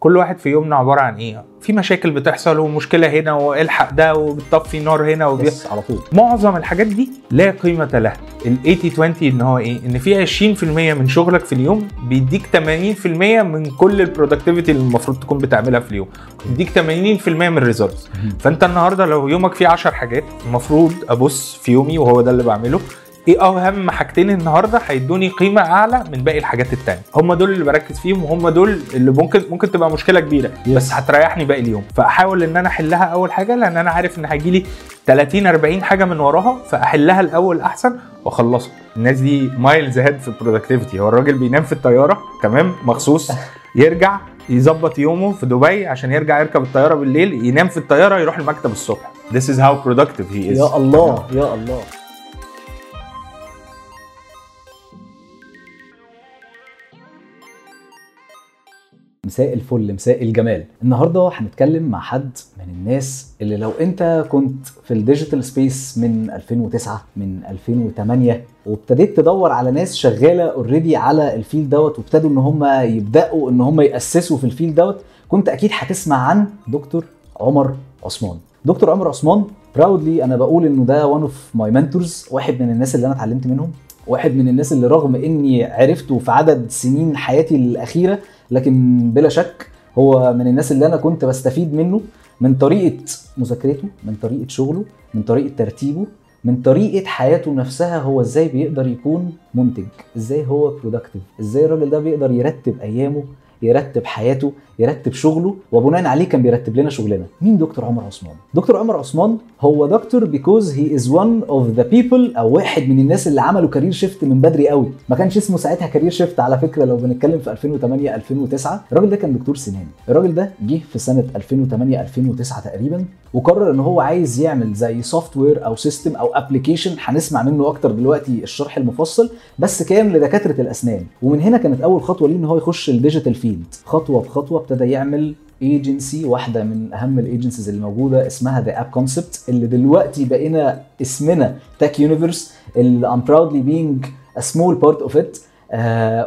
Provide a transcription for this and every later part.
كل واحد في يومنا عبارة عن إيه؟ في مشاكل بتحصل ومشكلة هنا والحق ده وبتطفي نار هنا وبي... yes على طول. معظم الحاجات دي لا قيمة لها. ال 80 20 إن هو إيه؟ إن في 20% من شغلك في اليوم بيديك 80% من كل ال productivity اللي المفروض تكون بتعملها في اليوم. بيديك 80% من ال results فأنت النهارده لو يومك فيه 10 حاجات المفروض أبص في يومي وهو ده اللي بعمله إيه اهم حاجتين النهارده هيدوني قيمة اعلى من باقي الحاجات التانية. هم دول اللي بركز فيهم وهم دول اللي ممكن ممكن تبقى مشكلة كبيرة. Yes. بس هتريحني باقي اليوم. فأحاول إن أنا أحلها أول حاجة لأن أنا عارف إن هيجي لي 30 40 حاجة من وراها فأحلها الأول أحسن وأخلصها. الناس دي miles ahead في ال productivity هو الراجل بينام في الطيارة تمام؟ مخصوص. يرجع يظبط يومه في دبي عشان يرجع يركب الطيارة بالليل ينام في الطيارة يروح المكتب الصبح. This is how productive he is. يا الله يا الله. مساء الفل مساء الجمال. النهارده هنتكلم مع حد من الناس اللي لو انت كنت في ال digital space من 2009 من 2008 وابتديت تدور على ناس شغالة already على ال field دوت وابتدوا إن هم يبدأوا إن هم يأسسوا في ال field دوت كنت أكيد هتسمع عن دكتور عمر عثمان. دكتور عمر عثمان proudly أنا بقول إنه ده one of my mentors واحد من الناس اللي أنا اتعلمت منهم واحد من الناس اللي رغم إني عرفته في عدد سنين حياتي الأخيرة لكن بلا شك هو من الناس اللي أنا كنت بستفيد منه من طريقة مذاكرته من طريقة شغله من طريقة ترتيبه من طريقة حياته نفسها هو إزاي بيقدر يكون منتج إزاي هو productive إزاي الراجل ده بيقدر يرتب أيامه يرتب حياته يرتب شغله وبناء عليه كان بيرتب لنا شغلنا. مين دكتور عمر عثمان؟ دكتور عمر عثمان هو دكتور because he is one of the people أو واحد من الناس اللي عملوا career shift من بدري قوي. ما كانش اسمه ساعتها career shift على فكرة لو بنتكلم في 2008 2009 الراجل ده كان دكتور سنان. الراجل ده جه في سنة 2008 2009 تقريبا وقرر إن هو عايز يعمل زي software أو system أو application هنسمع منه أكتر دلوقتي الشرح المفصل. بس كان لدكاترة الأسنان. ومن هنا كانت أول خطوة ليه إن هو يخش ال digital field خطوة بخطوة ابتدى يعمل ايجنسي واحدة من أهم ال agencies اللي موجودة اسمها The App Concept اللي دلوقتي بقينا اسمنا TAC Universe اللي I'm proudly being a small part of it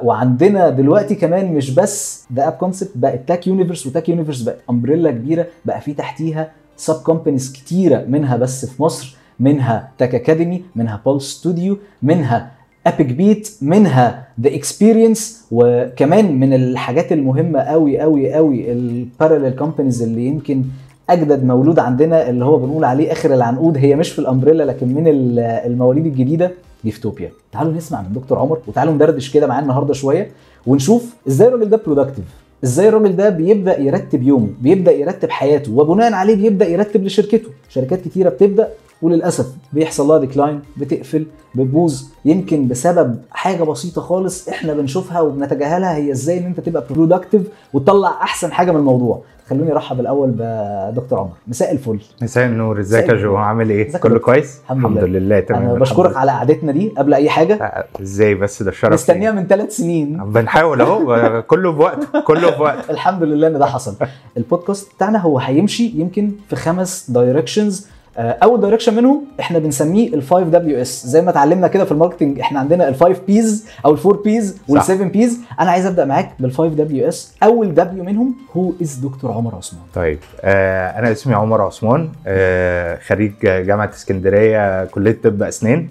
وعندنا دلوقتي كمان مش بس The App Concept بقت TAC Universe و TAC Universe بقت umbrella كبيرة بقى في تحتيها sub companies كتيرة منها بس في مصر منها TAC Academy منها بول ستوديو منها ابيك بيت منها The Experience وكمان من الحاجات المهمة قوي قوي قوي ال parallel companies اللي يمكن أجدد مولود عندنا اللي هو بنقول عليه آخر العنقود. هي مش في ال umbrella لكن من ال- المواليد الجديدة ليفتوبيا تعالوا نسمع من دكتور عمر وتعالوا ندردش كده معاه النهارده شوية ونشوف إزاي الراجل ده productive إزاي الراجل ده بيبدأ يرتب يومه بيبدأ يرتب حياته وبناء عليه بيبدأ يرتب لشركته. شركات كتيرة بتبدأ وللأسف بيحصل لها decline بتقفل بتبوظ. يمكن بسبب حاجة بسيطة خالص إحنا بنشوفها وبنتجاهلها هي إزاي إن أنت تبقى productive وتطلع أحسن حاجة من الموضوع. خلوني أرحب الأول بدكتور عمر. مساء الفل. مساء النور. إزيك يا جو. عامل إيه؟ كله؟ كويس؟ الحمد لله. لله تمام. أنا الحمد بشكرك. على قعدتنا دي قبل أي حاجة. لا، إزاي بس؟ ده شرف مستنيها من ثلاث سنين. بنحاول أهو. كله بوقت كله بوقت الحمد لله إن ده حصل. البودكاست بتاعنا هو هيمشي يمكن في خمس directions أول direction منهم إحنا بنسميه ال 5 دبليو اس زي ما اتعلمنا كده في ال marketing إحنا عندنا ال 5 Ps أو ال 4 Ps وال صح. 7 Ps أنا عايز أبدأ معاك بال 5 دبليو اس أول دبليو منهم هو از دكتور عمر عثمان؟ طيب آه أنا اسمي عمر عثمان آه خريج جامعة اسكندرية كلية طب أسنان.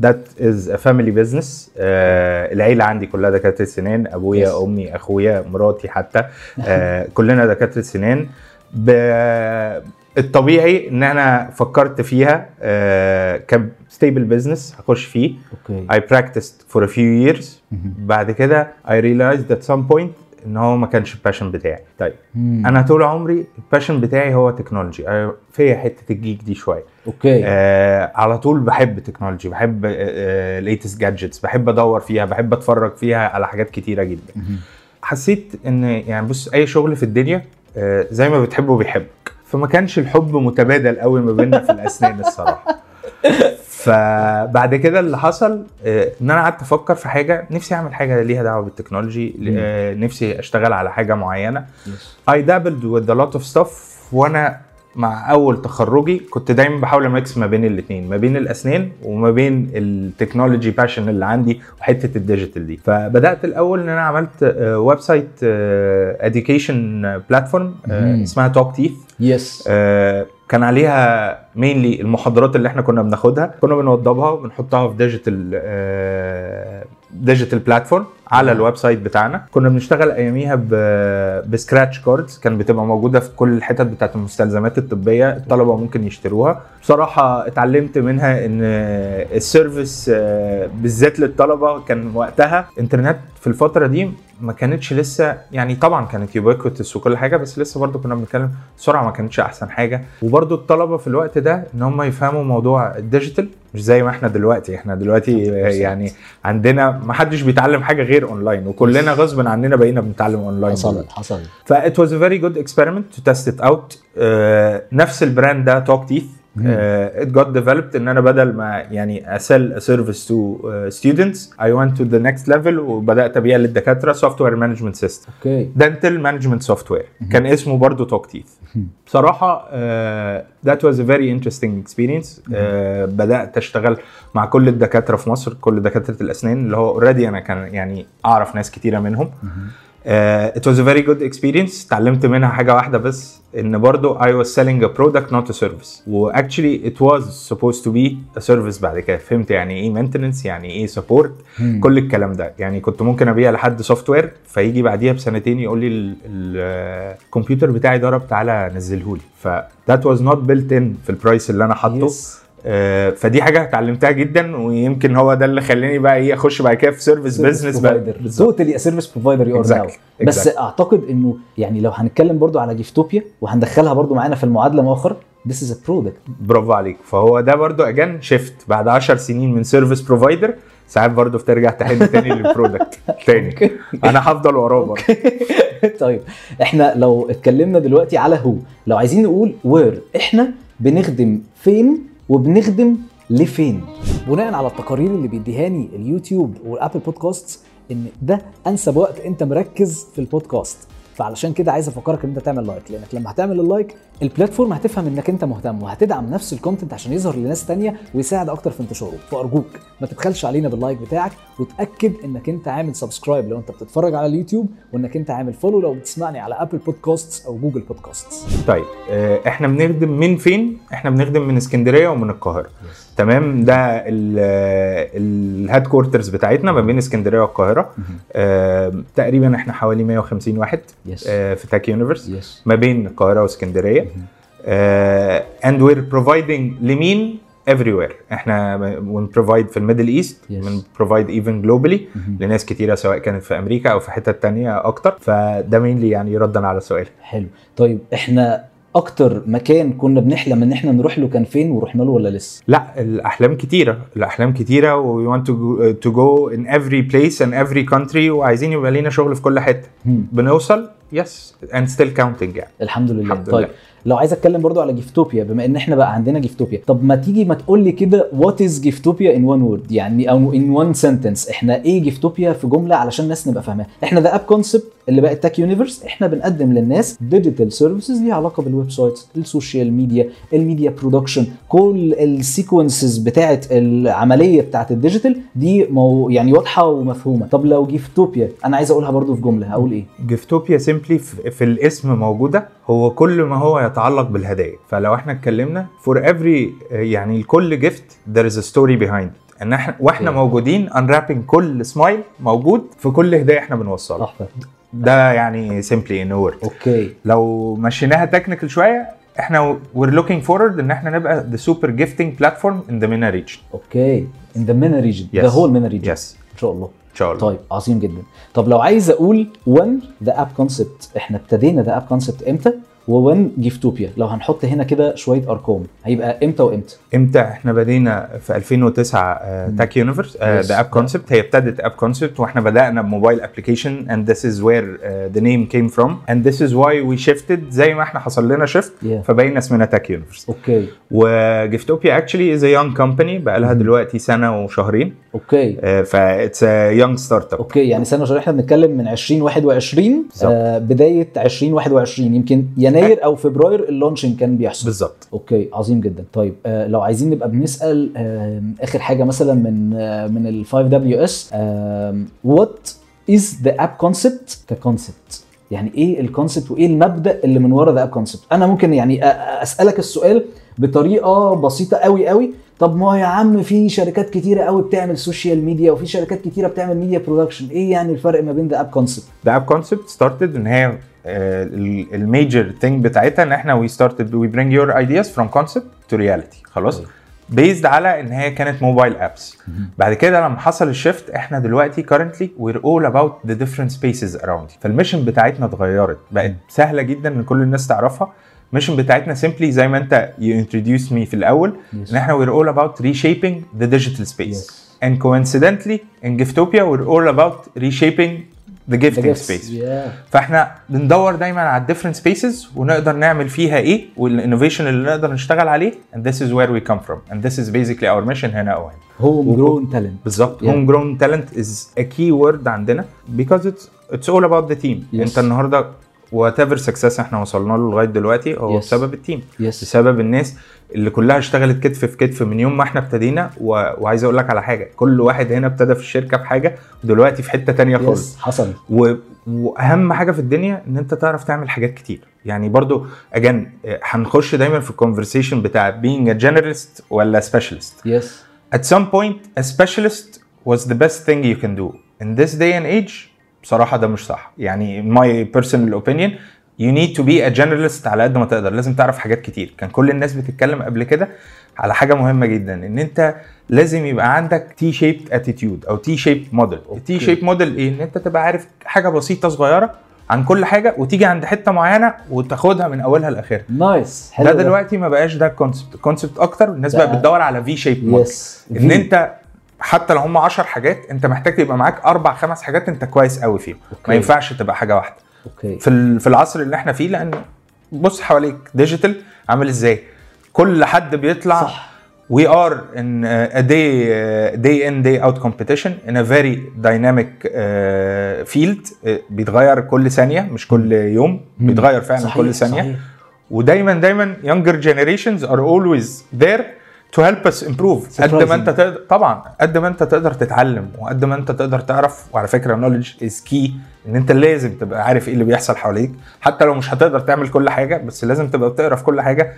that is a family business العيلة عندي كلها دكاترة سنان أبويا Yes. أمي أخويا مراتي حتى. آه كلنا دكاترة سنان. ب- الطبيعي إن أنا فكرت فيها آه ك stable business هخش فيه. okay. I practiced for a few years. بعد كده I realized at some point إن هو ما كانش ال passion بتاعي. طيب أنا طول عمري ال passion بتاعي هو technology فيا حتة ال geek دي شوية. okay. آه على طول بحب technology بحب latest gadgets بحب أدور فيها بحب أتفرج فيها على حاجات كتيرة جدا. حسيت إن يعني بص أي شغل في الدنيا آه زي ما بتحبه بيحبك. فما كانش الحب متبادل قوي ما بيننا في الأسنان الصراحة. فبعد كده اللي حصل آه، إن أنا قعدت أفكر في حاجة نفسي أعمل حاجة ليها دعوة بالتكنولوجي آه، نفسي أشتغل على حاجة معينة. Dabbled with a lot of stuff وأنا مع أول تخرجي كنت دايما بحاول أ mix ما بين الاثنين ما بين الأسنان وما بين ال technology passion اللي عندي وحتة ال digital دي. فبدأت الأول إن أنا عملت website education platform. اسمها توك تيث yes كان عليها mainly المحاضرات اللي إحنا كنا بناخدها. كنا بنوضبها وبنحطها في digital digital platform على ال website بتاعنا. كنا بنشتغل أياميها ب scratch cards كان بتبقى موجودة في كل الحتت بتاعت المستلزمات الطبية الطلبة ممكن يشتروها. بصراحة اتعلمت منها إن ال service آه، بالذات للطلبة كان وقتها انترنت في الفترة دي ما كانتش لسه يعني طبعا كانت ubiquitous وكل حاجة بس لسه برضو كنا بنتكلم السرعه ما كانتش أحسن حاجة. وبرضو الطلبة في الوقت ده إن هم يفهموا موضوع ال digital مش زي ما إحنا دلوقتي. إحنا دلوقتي يعني عندنا ما حدش بيتعلم حاجة غير اونلاين وكلنا غصب عننا بقينا بنتعلم اونلاين حصل. حصل. ف it was a very good experiment to test it out. uh, نفس ال brand ده توك تيث it got developed إن أنا بدل ما يعني service to uh, students I went to the next level وبدأت أبيع للدكاترة software management system. Okay. Dental management software. كان اسمه برضه توك تيث بصراحة was a very interesting experience. uh, بدأت أشتغل مع كل الدكاترة في مصر كل دكاترة الأسنان اللي هو already أنا كان يعني أعرف ناس كتيرة منهم. It was a very good experience. اتعلمت منها حاجة واحدة بس إن برضو I was selling a product not a service. و actually it was supposed to be a service بعد كده. فهمت يعني إيه maintenance يعني إيه support كل الكلام ده. يعني كنت ممكن أبيع لحد software فيجي بعديها بسنتين يقول لي ال- ال- الكمبيوتر بتاعي ضرب تعالى نزله لي ف that was not built in في ال price اللي أنا حاطه. Yes. آه، فدي حاجة اتعلمتها جدا ويمكن هو ده اللي خلاني بقى إيه أخش بعد كده في service business totally service provider يو Exactly. بس. أعتقد إنه يعني لو هنتكلم برضو على جيفتوبيا وهندخلها برضو معانا في المعادلة مؤخر is a product. برافو عليك. فهو ده برضو again shift بعد 10 سنين من service provider ساعات برضو بترجع تحن تاني لل product تاني. أنا هفضل وراه برضو. طيب إحنا لو اتكلمنا دلوقتي على هو لو عايزين نقول where إحنا بنخدم فين وبنخدم لفين؟ بناء على التقارير اللي بيديهاني اليوتيوب وال Apple Podcast إن ده أنسب وقت أنت مركز في البودكاست. فعلشان كده عايز أفكرك إن أنت تعمل like لأنك لما هتعمل ال like ال platform هتفهم إنك أنت مهتم وهتدعم نفس ال content عشان يظهر لناس تانية ويساعد أكتر في انتشاره. فأرجوك ما تبخلش علينا بال like بتاعك وتأكد إنك أنت عامل subscribe لو أنت بتتفرج على اليوتيوب وإنك أنت عامل follow لو بتسمعني على Apple Podcast أو Google Podcast طيب آه، إحنا بنخدم من فين؟ إحنا بنخدم من اسكندرية ومن القاهرة. تمام؟ ده ال headquarters بتاعتنا ما بين اسكندرية والقاهرة. آه، تقريبا إحنا حوالي 150 واحد Yes. آه، في تاك يونيفرس yes ما بين القاهرة واسكندرية. and we're providing لمين؟ everywhere. إحنا بن provide في ال Middle East Yes. بن provide even globally لناس كتيرة سواء كانت في أمريكا أو في حتت تانية أكتر. فده mainly يعني ردا على سؤال حلو. طيب إحنا أكتر مكان كنا بنحلم إن إحنا نروح له كان فين ورحنا له ولا لسه لا الأحلام كتيرة الأحلام كتيرة و we want to go, to go in every place and every country وعايزين يبقى لينا شغل في كل حتة. بنوصل yes and still counting يعني الحمد لله. الحمد طيب لله. لو عايز اتكلم برضو على جيفتوبيا بما ان إحنا بقى عندنا جيفتوبيا طب ما تيجي ما تقول لي كده what is جيفتوبيا in one word يعني أو in one sentence إحنا إيه جيفتوبيا في جملة علشان الناس نبقى فاهماها إحنا The App Concept اللي بقت تاك يونيفرس إحنا بنقدم للناس digital services ليها علاقة بال website ال social media ال media production كل ال sequences بتاعه العملية بتاعه ال digital دي مو يعني واضحة ومفهومة. طب لو جيفتوبيا أنا عايز أقولها برضو في جملة هقول إيه؟ جيفتوبيا simply في, الاسم موجودة هو كل ما هو يتعلق بالهدايا. فلو إحنا اتكلمنا for every يعني لكل gift is a story behind إن إحنا وإحنا. موجودين unwrapping كل سمايل موجود في كل هديه إحنا بنوصلها تحفة. ده يعني simply in word okay. لو مشيناها technical شوية إحنا we're looking forward إن إحنا نبقى the super gifting platform in the MENA region. Okay. In the MENA region. The whole MENA region yes. إن شاء الله. ان شاء الله طيب عظيم جدا. طب لو عايز أقول when The App Concept إحنا ابتدينا The App Concept إمتى؟ when جيفتوبيا. لو هنحط هنا كده شوية أرقام. هيبقى إمتى وإمتى؟ إمتى؟ إحنا بدينا في 2009 تاك يونيفرس. ذا اب كونسبت هي ابتدت App Concept وإحنا بدأنا ب mobile application this is where uh, the name came from. And this is why we shifted زي ما إحنا حصل لنا shift Yeah. فبقينا اسمنا تاك يونيفرس okay وجيفتوبيا actually is young company بقى لها دلوقتي سنة وشهرين. Okay ف it's young startup okay يعني سنة عشان إحنا بنتكلم من 2021 بالظبط. آه بداية 2021 يمكن يناير يناير أو فبراير ال launching كان بيحصل. بالظبط. okay عظيم جدا. طيب آه لو عايزين نبقى بنسأل آه آخر حاجة مثلا من آه من ال 5 Ws what is the app concept ك concept يعني إيه ال concept وإيه المبدأ اللي من ورا the app concept أنا ممكن يعني أسألك السؤال بطريقة بسيطة قوي قوي. طب ما يا عم في شركات كتيرة قوي بتعمل social media وفي شركات كتيرة بتعمل media production إيه يعني الفرق ما بين the app concept The app concept started إن هي ال major thing بتاعتها إن إحنا we started we bring your ideas from concept to reality. خلاص؟ based على إن هي كانت mobile apps بعد كده لما حصل ال shift إحنا دلوقتي we're all about the different spaces around. you. فال mission بتاعتنا اتغيرت بقت سهلة جدا إن كل الناس تعرفها. الميشن بتاعتنا simply زي ما انت you introduced me في الاول Yes. ان احنا we're all about reshaping the digital space Yes. and coincidentally in Giftopia we're all about reshaping the The gifting gifts. space Yeah. فاحنا بندور دايما على الديفرنت سبيسز ونقدر نعمل فيها ايه والانوفيشن اللي نقدر نشتغل عليه and this is where we come from and this is basically our mission هنا او هنا هوم جرون تالنت بالظبط Yeah. هوم جرون تالنت از ا كي وورد عندنا because it's it's all about the team Yes. انت النهارده وات ايفر سكسس إحنا وصلنا له لغاية دلوقتي هو Yes. بسبب ال team yes بسبب الناس اللي كلها اشتغلت كتف في كتف من يوم ما إحنا ابتدينا. و... وعايز أقول لك على حاجة كل واحد هنا ابتدى في الشركة بحاجة ودلوقتي في حتة تانية خالص. yes حصل. و... وأهم حاجة في الدنيا إن أنت تعرف تعمل حاجات كتير. يعني برضو اجان هنخش دايما في ال conversation بتاع being a generalist ولا specialist. yes at some point a specialist was the best thing you can do. In this day and age بصراحة ده مش صح. يعني my personal opinion you need to be a generalist على قد ما تقدر. لازم تعرف حاجات كتير. كان كل الناس بتتكلم قبل كده على حاجة مهمة جدا إن أنت لازم يبقى عندك T-shaped attitude أو T-shaped model ال T-shape model إيه؟ إن أنت تبقى عارف حاجة بسيطة صغيرة عن كل حاجة وتيجي عند حتة معينة وتاخدها من أولها لآخرها. nice ده دلوقتي ما بقاش ده ال concept ال concept أكتر. الناس بقت بتدور على V-shape model إن أنت حتى لو هم 10 حاجات انت محتاج تبقى معاك أربع خمس حاجات انت كويس قوي فيهم. okay. ما ينفعش تبقى حاجة واحدة. okay. في في العصر اللي إحنا فيه لأن بص حواليك digital عامل إزاي؟ كل حد بيطلع صح. we are in a day day in day out competition in a very dynamic uh, field. Uh, بيتغير كل ثانية مش كل يوم بيتغير فعلا صحيح، كل ثانية. صحيح. ودايما دايما younger generations are always there. To help us improve. قد ما. انت تقدر طبعا قد ما انت تقدر تتعلم وقد ما انت تقدر تعرف وعلى فكرة knowledge is key إن أنت لازم تبقى عارف إيه اللي بيحصل حواليك. حتى لو مش هتقدر تعمل كل حاجة بس لازم تبقى بتقرأ في كل حاجة.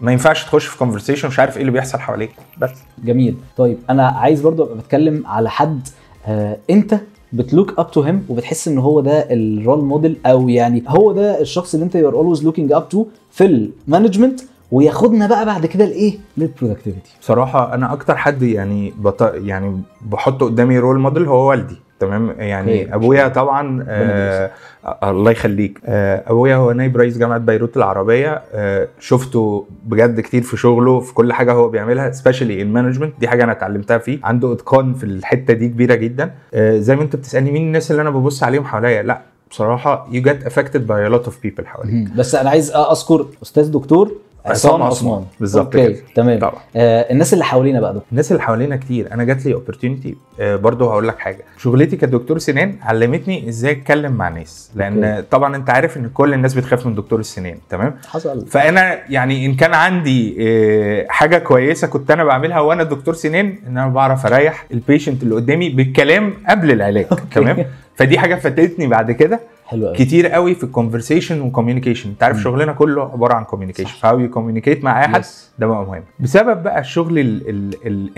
ما ينفعش تخش في conversation مش عارف إيه اللي بيحصل حواليك. بس. جميل. طيب أنا عايز برضو أبقى بتكلم على حد آه أنت بت look up to him وبتحس إن هو ده ال role model أو يعني هو ده الشخص اللي أنت you are always looking up to في ال management وياخدنا بقى بعد كده لإيه؟ لل productivity بصراحة أنا أكتر حد يعني بط... يعني بحطه قدامي role model هو والدي تمام؟ يعني. أبويا طبعا آه الله يخليك. آه أبويا هو نائب رئيس جامعة بيروت العربية. آه شفته بجد كتير في شغله في كل حاجة هو بيعملها specially ال management دي حاجة أنا اتعلمتها فيه. عنده إتقان في الحتة دي كبيرة جدا. آه زي ما أنت بتسألني مين الناس اللي أنا ببص عليهم حواليا؟ لا بصراحة get affected by a lot of people حواليك. بس أنا عايز أذكر أستاذ دكتور عصام عثمان. بالظبط okay. تمام. طبعا. آه الناس اللي حوالينا بقى دكتور الناس اللي حوالينا كتير. أنا جات لي opportunity برضه هقول لك حاجة. شغلتي كدكتور سنان علمتني إزاي أتكلم مع ناس. لأن okay. طبعا أنت عارف إن كل الناس بتخاف من دكتور السنان. تمام؟ حصل. فأنا يعني إن كان عندي آه، حاجة كويسة كنت أنا بعملها وأنا دكتور سنان إن أنا بعرف أريح ال patient اللي قدامي بالكلام قبل العلاج. تمام؟ فدي حاجة فاتتني بعد كده. حلو قوي. كتير قوي في ال conversation و communication انت عارف شغلنا كله عبارة عن communication ف how you communicate مع أي حد. ده بقى مهم. بسبب بقى الشغل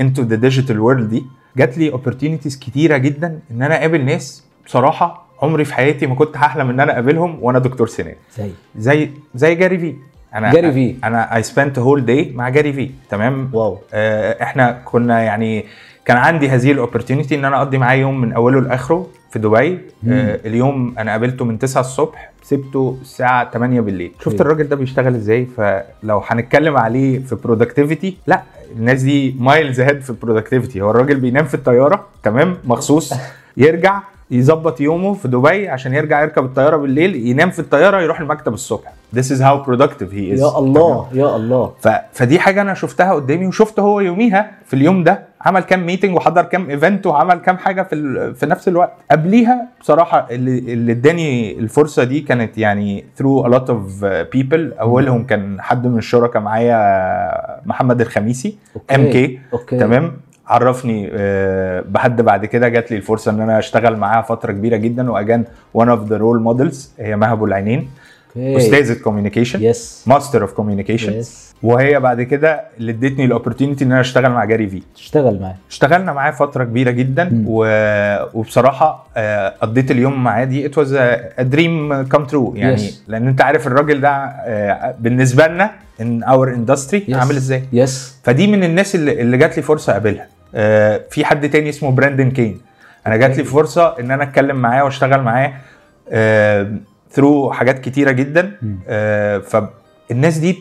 into the digital world دي جات لي opportunities كتيرة جدا إن أنا أقابل ناس بصراحة عمري في حياتي ما كنت هحلم إن أنا أقابلهم وأنا دكتور سنان. زي؟ زي زي جاري في. أنا جاري في. أنا I spent whole day مع جاري في. تمام؟ wow. آه، إحنا كنا يعني كان عندي هذه ال opportunity إن أنا أقضي معاه يوم من أوله لآخره في دبي. آه اليوم أنا قابلته من 9 الصبح سبته الساعة 8 بالليل. شفت okay. الراجل ده بيشتغل إزاي؟ فلو هنتكلم عليه في productivity لا الناس دي miles ahead في ال productivity هو الراجل بينام في الطيارة تمام مخصوص يرجع يظبط يومه في دبي عشان يرجع يركب الطيارة بالليل ينام في الطيارة يروح المكتب الصبح. This is how productive he is. يا الله يا الله. ف... فدي حاجة أنا شفتها قدامي وشفت هو يوميها في اليوم ده عمل كام meeting وحضر كام event وعمل كام حاجة في ال... في نفس الوقت. قبليها بصراحة اللي اللي اداني الفرصة دي كانت يعني through a lot of people. أولهم كان حد من الشركاء معايا محمد الخميسي MK تمام؟ عرفني آه، بحد بعد كده جات لي الفرصة إن أنا أشتغل معاها فترة كبيرة جدا و again one of the role models هي مها ابو العينين أستاذة communication yes master of communication وهي بعد كده اللي ادتني ال opportunity إن أنا أشتغل مع جاري في. تشتغل معاه. اشتغلنا معاه فترة كبيرة جدا. و... وبصراحة آه، قضيت اليوم معاه دي it was a dream come true يعني. Yes. لأن أنت عارف الراجل ده آه، بالنسبة لنا in our industry. عامل إزاي؟ yes فدي من الناس اللي, اللي جات لي فرصة أقابلها. في حد تاني اسمه براندن كين. أنا جات لي. فرصة إن أنا أتكلم معاه وأشتغل معاه through حاجات كتيرة جدا. آه، فالناس دي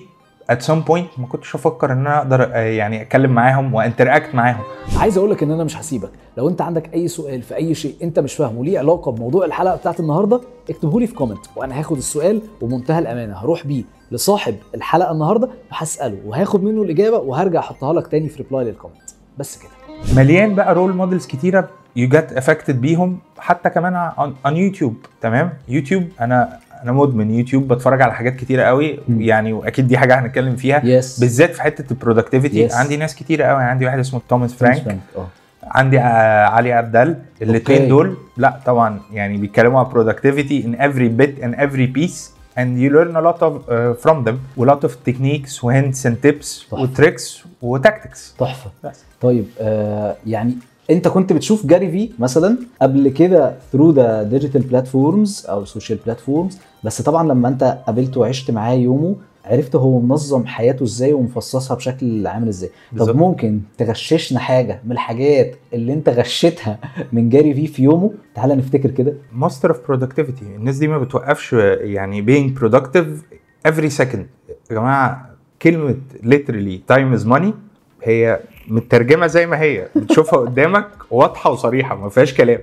at some point ما كنتش أفكر إن أنا أقدر آه، يعني أتكلم معاهم وأ interact معاهم. عايز أقول لك إن أنا مش هسيبك. لو أنت عندك أي سؤال في أي شيء أنت مش فاهمه ليه علاقة بموضوع الحلقة بتاعت النهارده اكتبه لي في comment وأنا هاخد السؤال وبمنتهى الأمانة هروح بيه لصاحب الحلقة النهارده وهساله وهاخد منه الإجابة وهرجع أحطها لك تاني في reply لل comment بس كده. مليان بقى role models كتيرة you get affected بيهم حتى كمان عن يوتيوب تمام؟ يوتيوب أنا أنا مدمن يوتيوب بتفرج على حاجات كتيرة قوي. يعني واكيد دي حاجة هنتكلم فيها. yes بالذات في حتة ال productivity Yes. عندي ناس كتيرة قوي عندي واحد اسمه توماس فرانك آه. عندي آه، علي عبدال الاثنين okay. دول لا طبعا يعني بيتكلموا على productivity in every bit and every piece. And you learn a lot of uh, from them و lot of techniques و hints and tips. و tricks و tactics تحفة. طيب آه يعني انت كنت بتشوف جاري في مثلا قبل كده through the digital platforms أو ال social platforms بس طبعا لما انت قابلته وعشت معاه يومه عرفت هو منظم حياته إزاي ومفصصها بشكل عامل إزاي. بالظبط. طب ممكن تغششنا حاجة من الحاجات اللي أنت غشيتها من جاري في في يومه؟ تعالى نفتكر كده. Master of productivity. الناس دي ما بتوقفش يعني being productive every second. يا جماعة كلمة literally time is money هي مترجمة زي ما هي. بتشوفها قدامك واضحة وصريحة ما فيهاش كلام.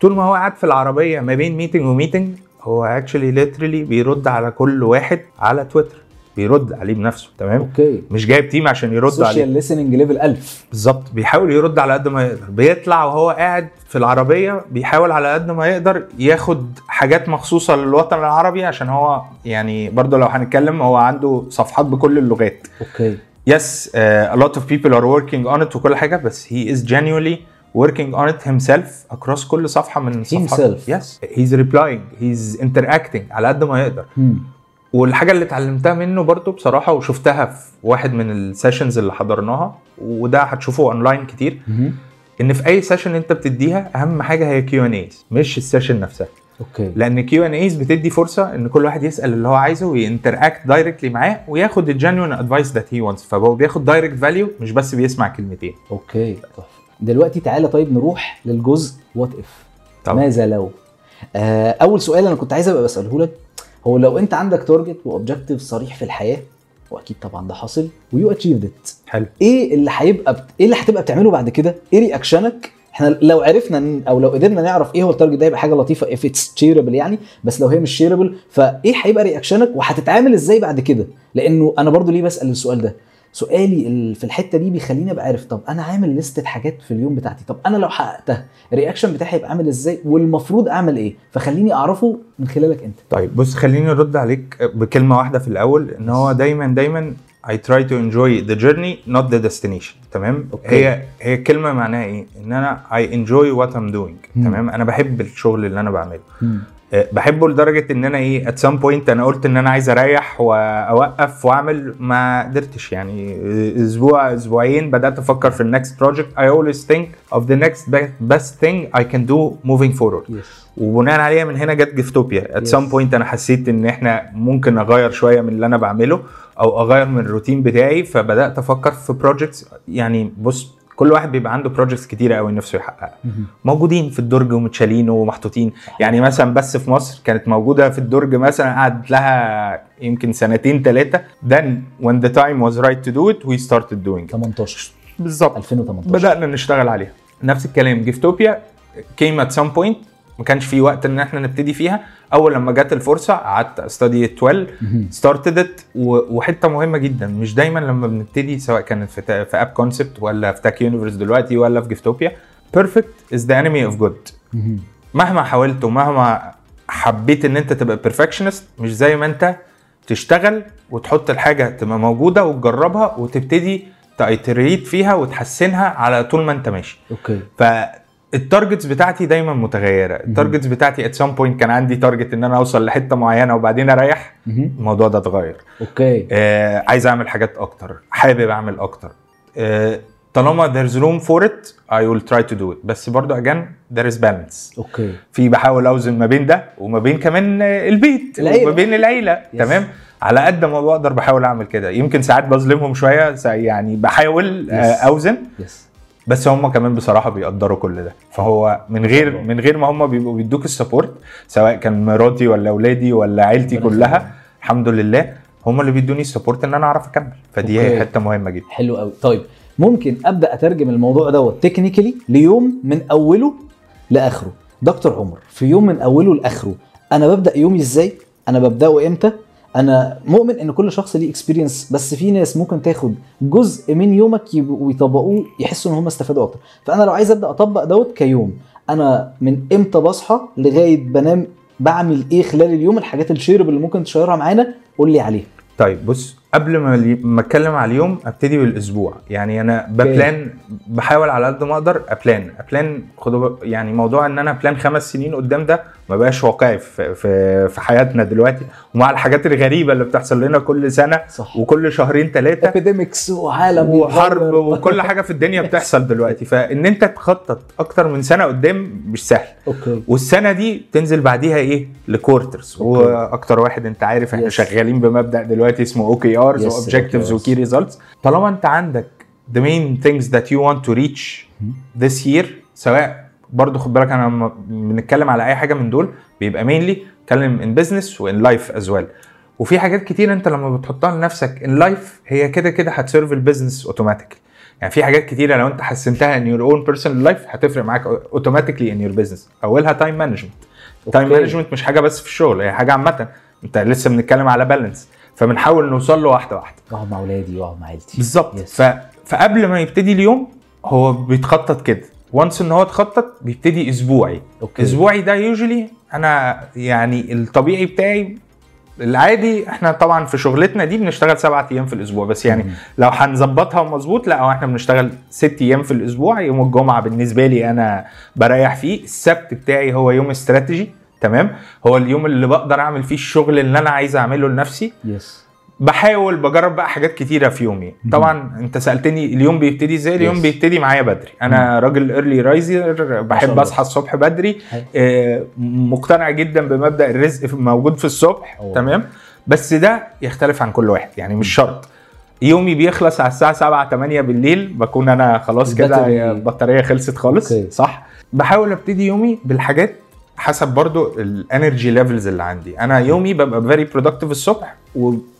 طول ما هو قاعد في العربية ما بين meeting و meeting هو actually literally بيرد على كل واحد على تويتر بيرد عليه بنفسه تمام؟ okay. مش جايب team عشان يرد عليه. social listening level 1000 بالظبط. بيحاول يرد على قد ما يقدر. بيطلع وهو قاعد في العربية بيحاول على قد ما يقدر ياخد حاجات مخصوصة للوطن العربي عشان هو يعني برضه لو هنتكلم هو عنده صفحات بكل اللغات. okay. Uh, a lot of people are working on it وكل حاجة بس he is genuinely working on it himself across كل صفحة من الصفحات Himself. yes. He's replying. He's interacting على قد ما يقدر. مم. والحاجة اللي اتعلمتها منه برضو بصراحة وشفتها في واحد من ال sessions اللي حضرناها وده هتشوفه اونلاين كتير. إن في أي session أنت بتديها أهم حاجة هي Q&As مش ال session نفسها. okay. لأن Q&As بتدي فرصة إن كل واحد يسأل اللي هو عايزه وي interact directly معاه وياخد ال genuine advice that he wants فهو بياخد direct value مش بس بيسمع كلمتين. okay تحفه دلوقتي تعالى طيب نروح للجزء what if ماذا لو؟ آه أول سؤال أنا كنت عايز أبقى بسأله لك هو لو انت عندك target و objective صريح في الحياة واكيد طبعا ده حاصل و you achieved it حلو. إيه اللي هيبقى بت... إيه اللي هتبقى بتعمله بعد كده؟ إيه رياكشنك إحنا لو عرفنا أو لو قدرنا نعرف إيه هو ال target ده يبقى حاجة لطيفة if it's shareable يعني بس لو هي مش shareable فإيه هيبقى رياكشنك وهتتعامل إزاي بعد كده؟ لأنه أنا برضو ليه بسأل السؤال ده؟ سؤالي ال- في الحتة دي بيخليني أبقى عارف طب أنا عامل لستة حاجات في اليوم بتاعتي طب أنا لو حققتها ال reaction بتاعي هيبقى عامل إزاي؟ والمفروض أعمل إيه؟ فخليني أعرفه من خلالك أنت. طيب بص خليني أرد عليك بكلمة واحدة في الأول إن هو دايما دايما I try to enjoy the journey not the destination. تمام؟ okay. هي هي الكلمة معناها إيه؟ إن أنا I enjoy what I'm doing. مم. تمام؟ أنا بحب الشغل اللي أنا بعمله. مم. آه، بحبه لدرجة إن أنا إيه at some point أنا قلت إن أنا عايز أريح وأوقف وأعمل ما قدرتش يعني. آه، أسبوع أسبوعين بدأت أفكر في ال next project I always think of the next be- best thing I can do moving forward. yes وبناء عليها من هنا جت جفتوبيا at. some point أنا حسيت إن إحنا ممكن أغير شوية من اللي أنا بعمله أو أغير من الروتين بتاعي فبدأت أفكر في projects يعني بص كل واحد بيبقى عنده projects كتيرة قوي نفسه يحققها. موجودين في الدرج ومتشالين ومحطوطين. يعني مثلا بس في مصر كانت موجودة في الدرج مثلا قعدت لها يمكن سنتين ثلاثة then when the time was right to do it we started doing it. 18 بالظبط. 2018 بدأنا نشتغل عليها. نفس الكلام. جيفتوبيا came at some point. ما كانش في وقت إن إحنا نبتدي فيها. أول لما جت الفرصة قعدت أ study it و started it وحتة مهمة جدا. مش دايما لما بنبتدي سواء كانت في, في اب كونسبت ولا في تاك يونيفرس دلوقتي ولا في جيفتوبيا perfect is the enemy of good مهما حاولت ومهما حبيت إن أنت تبقى perfectionist مش زي ما أنت تشتغل وتحط الحاجة تبقى موجودة وتجربها وتبتدي ت iterate فيها وتحسنها على طول ما أنت ماشي. okay. فال targets بتاعتي دايما متغيرة. ال targets بتاعتي at some point كان عندي target إن أنا أوصل لحتة معينة وبعدين أريح. الموضوع ده اتغير. okay. آه عايز أعمل حاجات أكتر. حابب أعمل أكتر. آه طالما there's room for it I will try to do it. بس برضو again there is balance. Okay. في بحاول أوزن ما بين ده وما بين كمان البيت العيلة. وما بين العيلة. Yes. تمام؟ على قد ما بقدر بحاول أعمل كده. يمكن ساعات بظلمهم شوية يعني بحاول آه، Yes. أوزن. Yes بس هم كمان بصراحة بيقدروا كل ده. فهو من غير من غير ما هم بيبقوا بيدوك ال support سواء كان مراتي ولا اولادي ولا عيلتي كلها. الحمد لله هم اللي بيدوني ال support إن أنا أعرف أكمل. فدي okay. هي حتة مهمة جدا. حلو قوي طيب ممكن أبدأ أترجم الموضوع دوت technically ليوم من أوله لآخره. دكتور عمر في يوم من أوله لآخره أنا ببدأ يومي إزاي؟ أنا ببدأه إمتى؟ أنا مؤمن إن كل شخص ليه experience بس في ناس ممكن تاخد جزء من يومك ويطبقوه يحسوا إن هم استفادوا أكتر. فأنا لو عايز أبدأ أطبق دوت كيوم أنا من إمتى بصحى لغاية بنام بعمل إيه خلال اليوم؟ الحاجات ال shareable اللي ممكن ت share ها معانا قول لي عليها. طيب بص قبل ما ما أتكلم على اليوم أبتدي بالأسبوع. يعني أنا ب plan بحاول على قد ما أقدر ا plan ا plan خدوا يعني موضوع إن أنا plan خمس سنين قدام ده ما بقاش واقعي في في في حياتنا دلوقتي. ومع الحاجات الغريبة اللي بتحصل لنا كل سنة صح. وكل شهرين ثلاثة epidemics وعالم وحرب. وكل حاجة في الدنيا بتحصل دلوقتي. فإن أنت تخطط أكتر من سنة قدام مش سهل. Okay. والسنة دي تنزل بعديها إيه؟ ل quarters okay. وأكتر واحد أنت عارف إحنا Yes. شغالين بمبدأ دلوقتي اسمه OKRs Yes, و objectives. و key results طالما أنت عندك the main things that you want to reach this year سواء برضو خد بالك أنا لما بنتكلم على اي حاجة من دول بيبقى mainly اتكلم in business و in life as well. وفي حاجات كتير انت لما بتحطها لنفسك in life هي كده كده هت serve ال business automatically يعني في حاجات كتيره لو انت حسنتها in your own personal life هتفرق معاك automatically in your business أولها time management time. management مش حاجة بس في الشغل هي حاجة عامة. انت لسه بنتكلم على balance فبنحاول نوصل له واحدة واحدة. واقعد مع اولادي واقعد مع عيلتي. بالظبط. Yes. ف... فقبل ما يبتدي اليوم هو بيتخطط كده. و once إن هو اتخطط بيبتدي أسبوعي okay. أسبوعي ده usually أنا يعني الطبيعي بتاعي العادي إحنا طبعا في شغلتنا دي بنشتغل سبعة أيام في الأسبوع بس يعني مم. لو هنظبطها مظبوط لا هو إحنا بنشتغل ست أيام في الأسبوع يوم الجمعة بالنسبة لي أنا بريح فيه السبت بتاعي هو يوم استراتيجي تمام هو اليوم اللي بقدر أعمل فيه الشغل اللي أنا عايز أعمله لنفسي yes بحاول بجرب بقى حاجات كتيرة في يومي. طبعا انت سألتني اليوم بيبتدي إزاي؟ اليوم Yes. بيبتدي معايا بدري. أنا راجل early riser بحب. أصحى الصبح بدري. آه، مقتنع جدا بمبدأ الرزق موجود في الصبح. أوه. تمام؟ بس ده يختلف عن كل واحد. يعني مش شرط. يومي بيخلص على الساعة 7 8 بالليل بكون أنا خلاص كده البطارية خلصت خالص. صح؟ بحاول أبتدي يومي بالحاجات حسب برضو ال energy levels اللي عندي. أنا يومي ببقى very productive الصبح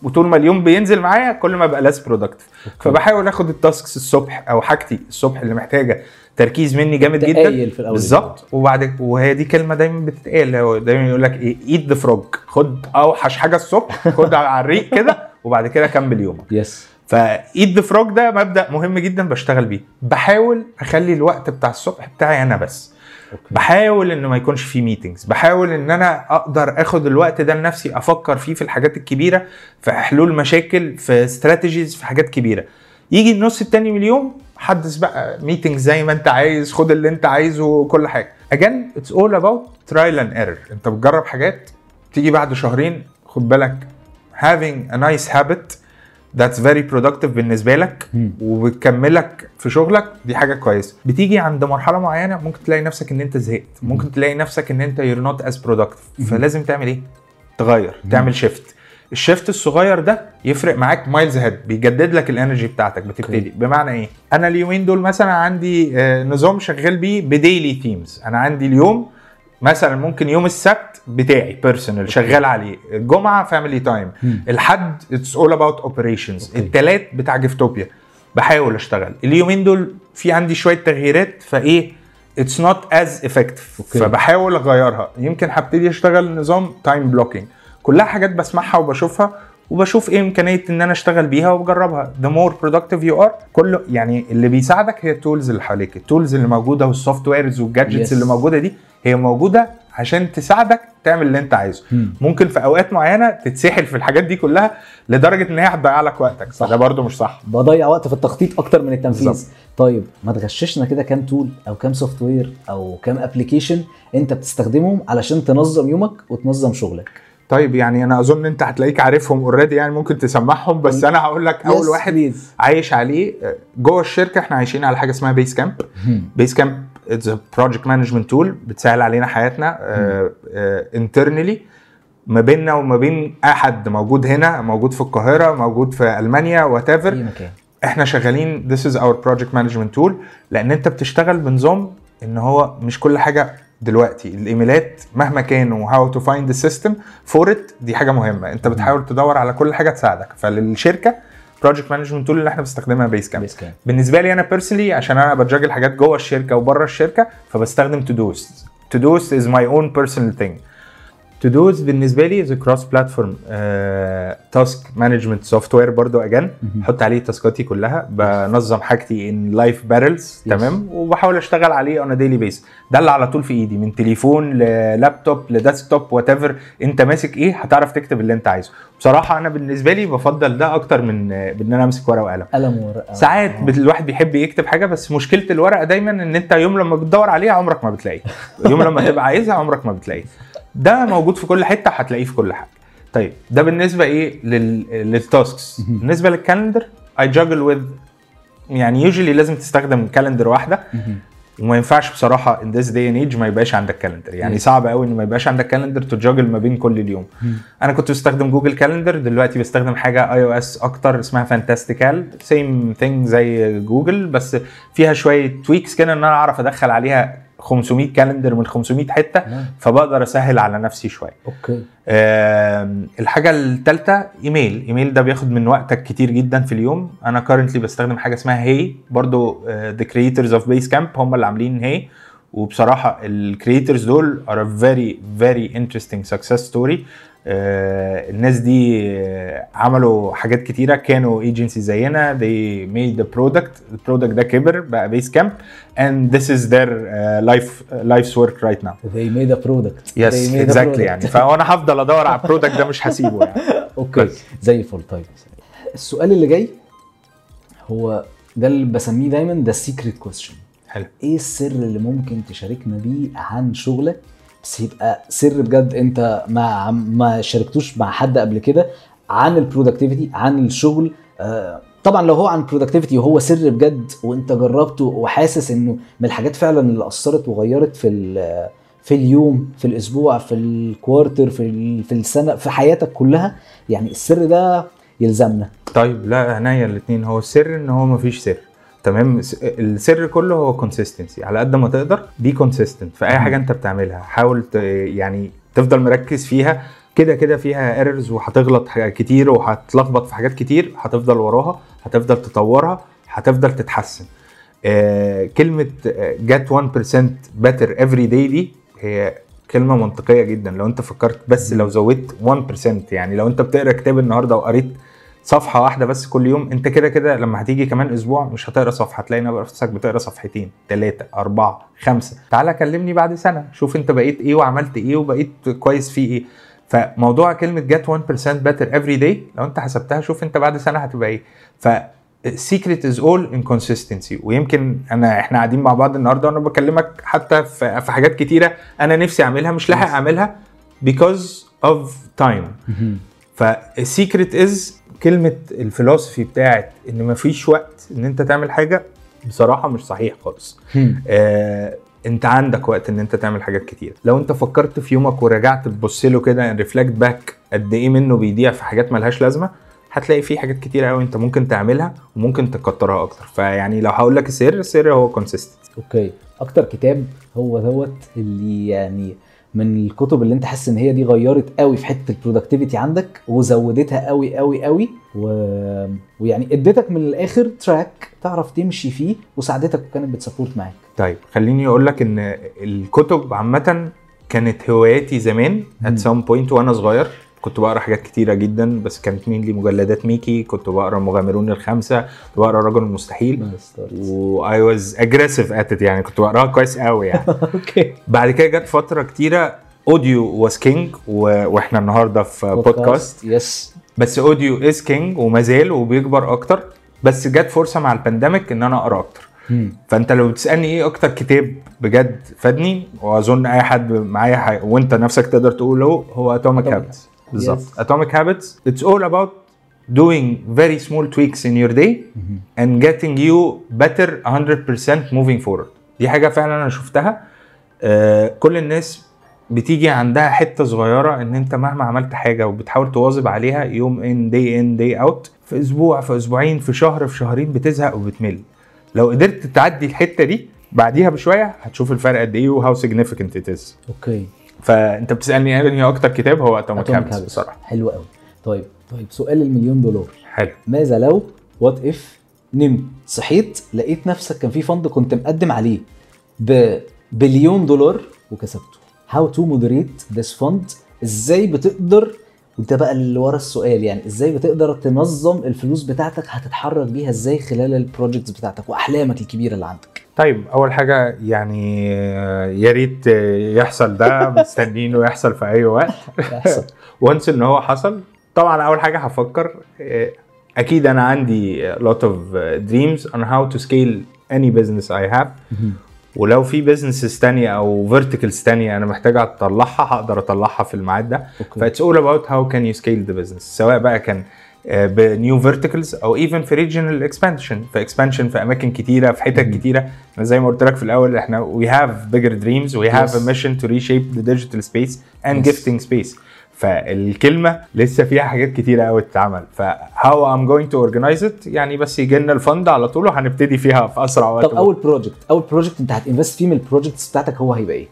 وطول ما اليوم بينزل معايا كل ما ببقى less productive فبحاول آخد ال tasks الصبح أو حاجتي الصبح اللي محتاجة تركيز مني جامد جدا. بالظبط. وبعد وهي دي كلمة دايما بتتقال دايما يقول لك إيه eat the frog خد أوحش حاجة الصبح خد على الريق كده وبعد كده كمل يومك. yes ف eat the frog ده مبدأ مهم جدا بشتغل بيه. بحاول أخلي الوقت بتاع الصبح بتاعي أنا بس. Okay. بحاول إن ما يكونش فيه meetings بحاول إن أنا أقدر آخد الوقت ده لنفسي أفكر فيه في الحاجات الكبيرة في حلول مشاكل في strategies في حاجات كبيرة. يجي النص التاني من اليوم حدث بقى meeting زي ما أنت عايز خد اللي أنت عايزه وكل حاجة. Again it's all about trial and error. أنت بتجرب حاجات تيجي بعد شهرين خد بالك having a nice habit that's very productive بالنسبة لك. وبتكملك في شغلك. دي حاجة كويسة. بتيجي عند مرحلة معينة ممكن تلاقي نفسك إن أنت زهقت. ممكن تلاقي نفسك إن أنت you're not as productive. فلازم تعمل إيه؟ تغير. تعمل shift ال shift الصغير ده يفرق معاك miles ahead بيجدد لك ال energy بتاعتك. بتبتدي. بمعنى إيه؟ أنا اليومين دول مثلا عندي آه، نظام شغال بيه ب daily themes أنا عندي اليوم مثلا ممكن يوم السبت بتاعي personal شغال عليه. الجمعة family time. الحد it's all about operations. التلات بتاع جيفتوبيا بحاول أشتغل. اليومين دول في عندي شوية تغييرات فإيه it's not as effective okay. فبحاول أغيرها. يمكن هبتدي أشتغل نظام time blocking كلها حاجات بسمعها وبشوفها وبشوف إيه إمكانية إن أنا أشتغل بيها وبجربها the more productive you are كله يعني اللي بيساعدك هي ال tools اللي حواليك. ال tools اللي موجودة وال softwares وال gadgets Yes. اللي موجودة دي هي موجودة عشان تساعدك تعمل اللي انت عايزه مم. ممكن في أوقات معينة تتسحل في الحاجات دي كلها لدرجة إن هي هتضيع لك وقتك صح. فده برده مش صح بضيع وقت في التخطيط أكتر من التنفيذ بالظبط. طيب ما تغششنا كده كام tool أو كام software أو كام application أنت بتستخدمهم علشان تنظم يومك وتنظم شغلك طيب يعني أنا أظن أنت هتلاقيك عارفهم already يعني ممكن تسمعهم بس أنا هقول لك أول واحد. عايش عليه جوه الشركة إحنا عايشين على حاجة اسمها بيس كامب بيس كامب it's project management tool بتسهل علينا حياتنا internally ما بيننا وما بين أحد موجود هنا موجود في القاهرة موجود في ألمانيا whatever إحنا شغالين this is our project management tool لأن أنت بتشتغل بنظام إن هو مش كل حاجة دلوقتي. الإيميلات مهما كان و how to find ال system for it دي حاجة مهمة. أنت بتحاول تدور على كل حاجة تساعدك. فللشركه project management tool اللي إحنا بنستخدمها بيس كامب. بالنسبة لي أنا personally عشان أنا بتجاجل حاجات جوه الشركة وبره الشركة فبستخدم تودوست Todoist is my own personal thing to-dos بالنسبة لي is cross platform task management software برضو again أحط عليه تاسكاتي كلها بنظم حاجتي in life pillars. تمام؟ وبحاول أشتغل عليه on daily basis ده اللي على طول في إيدي من تليفون للابتوب ل desktop whatever أنت ماسك إيه هتعرف تكتب اللي أنت عايزه. بصراحة أنا بالنسبة لي بفضل ده أكتر من ان أنا أمسك ورقة وقلم. قلم وورقه ساعات آه. الواحد بيحب يكتب حاجة بس مشكلة الورقة دايما إن أنت يوم لما بتدور عليها عمرك ما بتلاقيها. يوم لما تبقى عايزها عمرك ما بتلاقيها. ده موجود في كل حتة هتلاقيه في كل حاجة. طيب ده بالنسبة إيه لل... لل tasks بالنسبة لل calendar I juggle with يعني usually لازم تستخدم calendar واحدة. وما ينفعش بصراحة in this day and age ما يبقاش عندك calendar يعني. صعب قوي إن ما يبقاش عندك calendar ت juggle ما بين كل اليوم. أنا كنت بستخدم Google Calendar دلوقتي بستخدم حاجة iOS أكتر اسمها Fantastical same thing زي جوجل بس فيها شوية tweaks كده إن أنا أعرف أدخل عليها 500 calendar من 500 حتة. فبقدر أسهل على نفسي شوية. أوكي. الحاجة الثالثه إيميل. إيميل ده بياخد من وقتك كتير جدا في اليوم. أنا currently بستخدم حاجة اسمها HEY. برضو the creators of Basecamp هم اللي عاملين HEY. وبصراحة ال creators دول are very very interesting success story الناس دي آه، عملوا حاجات كتيرة كانوا ايجنسي زينا. They made the product. ال product ده كبر بقى Basecamp and this is their uh, life life's work right now. They made a product. They made a exactly product. يعني. فأنا هفضل أدور على ال product ده مش هسيبه يعني. أوكي. زي الفل. طيب. السؤال اللي جاي هو ده اللي بسميه دايما ده ال secret question حلو. إيه السر اللي ممكن تشاركنا بيه عن شغلك بس يبقى سر بجد انت ما ما شاركتوش مع حد قبل كده عن ال productivity عن الشغل. آه، طبعا لو هو عن ال productivity وهو سر بجد وانت جربته وحاسس انه من الحاجات فعلا اللي أثرت وغيرت في في اليوم في الأسبوع في ال quarter في في السنة في حياتك كلها يعني السر ده يلزمنا. طيب لا عينيا الاثنين هو السر إن هو مفيش سر. تمام؟ السر كله هو consistency على قد ما تقدر be consistent في أي حاجة أنت بتعملها. حاول يعني تفضل مركز فيها. كده كده فيها ايرورز وهتغلط كتير وهتلخبط في حاجات كتير. هتفضل وراها هتفضل تطورها هتفضل تتحسن. آه كلمة جت 1% better every day دي هي كلمة منطقية جدا. لو أنت فكرت بس لو زودت 1% يعني لو أنت بتقرأ كتاب النهارده وقريت صفحة واحدة بس كل يوم. انت كده كده لما هتيجي كمان أسبوع مش هتقرأ صفحة. هتلاقي نفسك بتقرأ صفحتين ثلاثة أربعة خمسة. تعالى كلمني بعد سنة. شوف انت بقيت إيه وعملت إيه وبقيت كويس فيه إيه. فموضوع كلمة get 1% better every day لو انت حسبتها شوف انت بعد سنة هتبقى إيه. ف secret is all in consistency ويمكن أنا إحنا قاعدين مع بعض النهارده وأنا بكلمك حتى في, في حاجات كتيرة أنا نفسي أعملها مش لاحق أعملها because of time. فال secret is كلمة ال philosophy بتاعت إن مفيش وقت إن أنت تعمل حاجة بصراحة مش صحيح خالص. آه أنت عندك وقت إن أنت تعمل حاجات كتير. لو أنت فكرت في يومك ورجعت تبص له كده reflect back قد إيه منه بيضيع في حاجات ملهاش لازمة هتلاقي فيه حاجات كتير قوي أنت ممكن تعملها وممكن تكترها أكتر. فيعني لو هقول لك السر السر هو consistent أوكي. أكتر كتاب هو دوت اللي يعني من الكتب اللي انت حاسس ان هي دي غيرت قوي في حتة ال productivity عندك وزودتها قوي قوي قوي و... ويعني اديتك من الآخر track تعرف تمشي فيه وساعدتك وكانت بت support معاك طيب خليني أقول لك إن الكتب عامة كانت هواياتي زمان. at some point وأنا صغير كنت بقرأ حاجات كتيرة جدا بس كانت mainly مجلدات ميكي. كنت بقرأ مغامرون الخمسة. كنت بقرأ الرجل المستحيل و I was aggressive at يعني. كنت بقرأها كويس قوي يعني. أوكي بعد كده جت فترة كتيرة audio was king وإحنا النهارده في بودكاست yes بس audio is king وما زال وبيكبر أكتر. بس جت فرصة مع ال pandemic إن أنا أقرأ أكتر. فأنت لو بتسألني إيه أكتر كتاب بجد فادني وأظن أي حد معايا. وأنت نفسك تقدر تقوله هو Atomic Habits بالظبط. Atomic Habits it's all about doing very small tweaks in your day and getting you better 100% moving forward. دي حاجة فعلا أنا شفتها. آه كل الناس بتيجي عندها حتة صغيرة إن أنت مهما عملت حاجة وبتحاول تواظب عليها يوم and day in day out في أسبوع في أسبوعين في شهر في شهرين بتزهق وبتمل. لو قدرت تعدي الحتة دي بعديها بشوية هتشوف الفرق قد إيه و how significant it is. أوكي فأنت بتسألني إيه هي أكتر كتاب؟ هو Atomic Habits. بصراحه حلو قوي. طيب طيب سؤال المليون دولار. حلو. ماذا لو what if نمت؟ صحيت لقيت نفسك كان في fund كنت مقدم عليه ببليون دولار وكسبته. how to moderate this fund إزاي بتقدر؟ وده بقى اللي ورا السؤال يعني إزاي بتقدر تنظم الفلوس بتاعتك؟ هتتحرك بيها إزاي خلال ال projects بتاعتك وأحلامك الكبيرة اللي عندك؟ طيب أول حاجة يعني آه، يا ريت آه، يحصل ده مستنيينه يحصل في أي وقت. يحصل. once إن هو حصل. طبعا أول حاجة هفكر آه، أكيد أنا عندي lot of dreams on how to scale any business I have. ولو في businesses تانية أو verticals تانية أنا محتاج أطلعها هقدر أطلعها في الميعاد ده. ف it's all about how can you scale the business. سواء بقى كان ب new verticals أو even في regional expansion في expansion في أماكن كتيرة في حتت. كتيرة أنا زي ما قلت لك في الأول إحنا bigger dreams we have Yes. a mission to reshape the digital space and Yes. gifting space فالكلمة لسه فيها حاجات كتيرة قوي تتعمل ف how I'm going to organize it يعني بس يجي لنا ال fund على طول وهنبتدي فيها في أسرع وقت طب أول project أول project أنت ه invest فيه من ال projects بتاعتك هو هيبقى إيه؟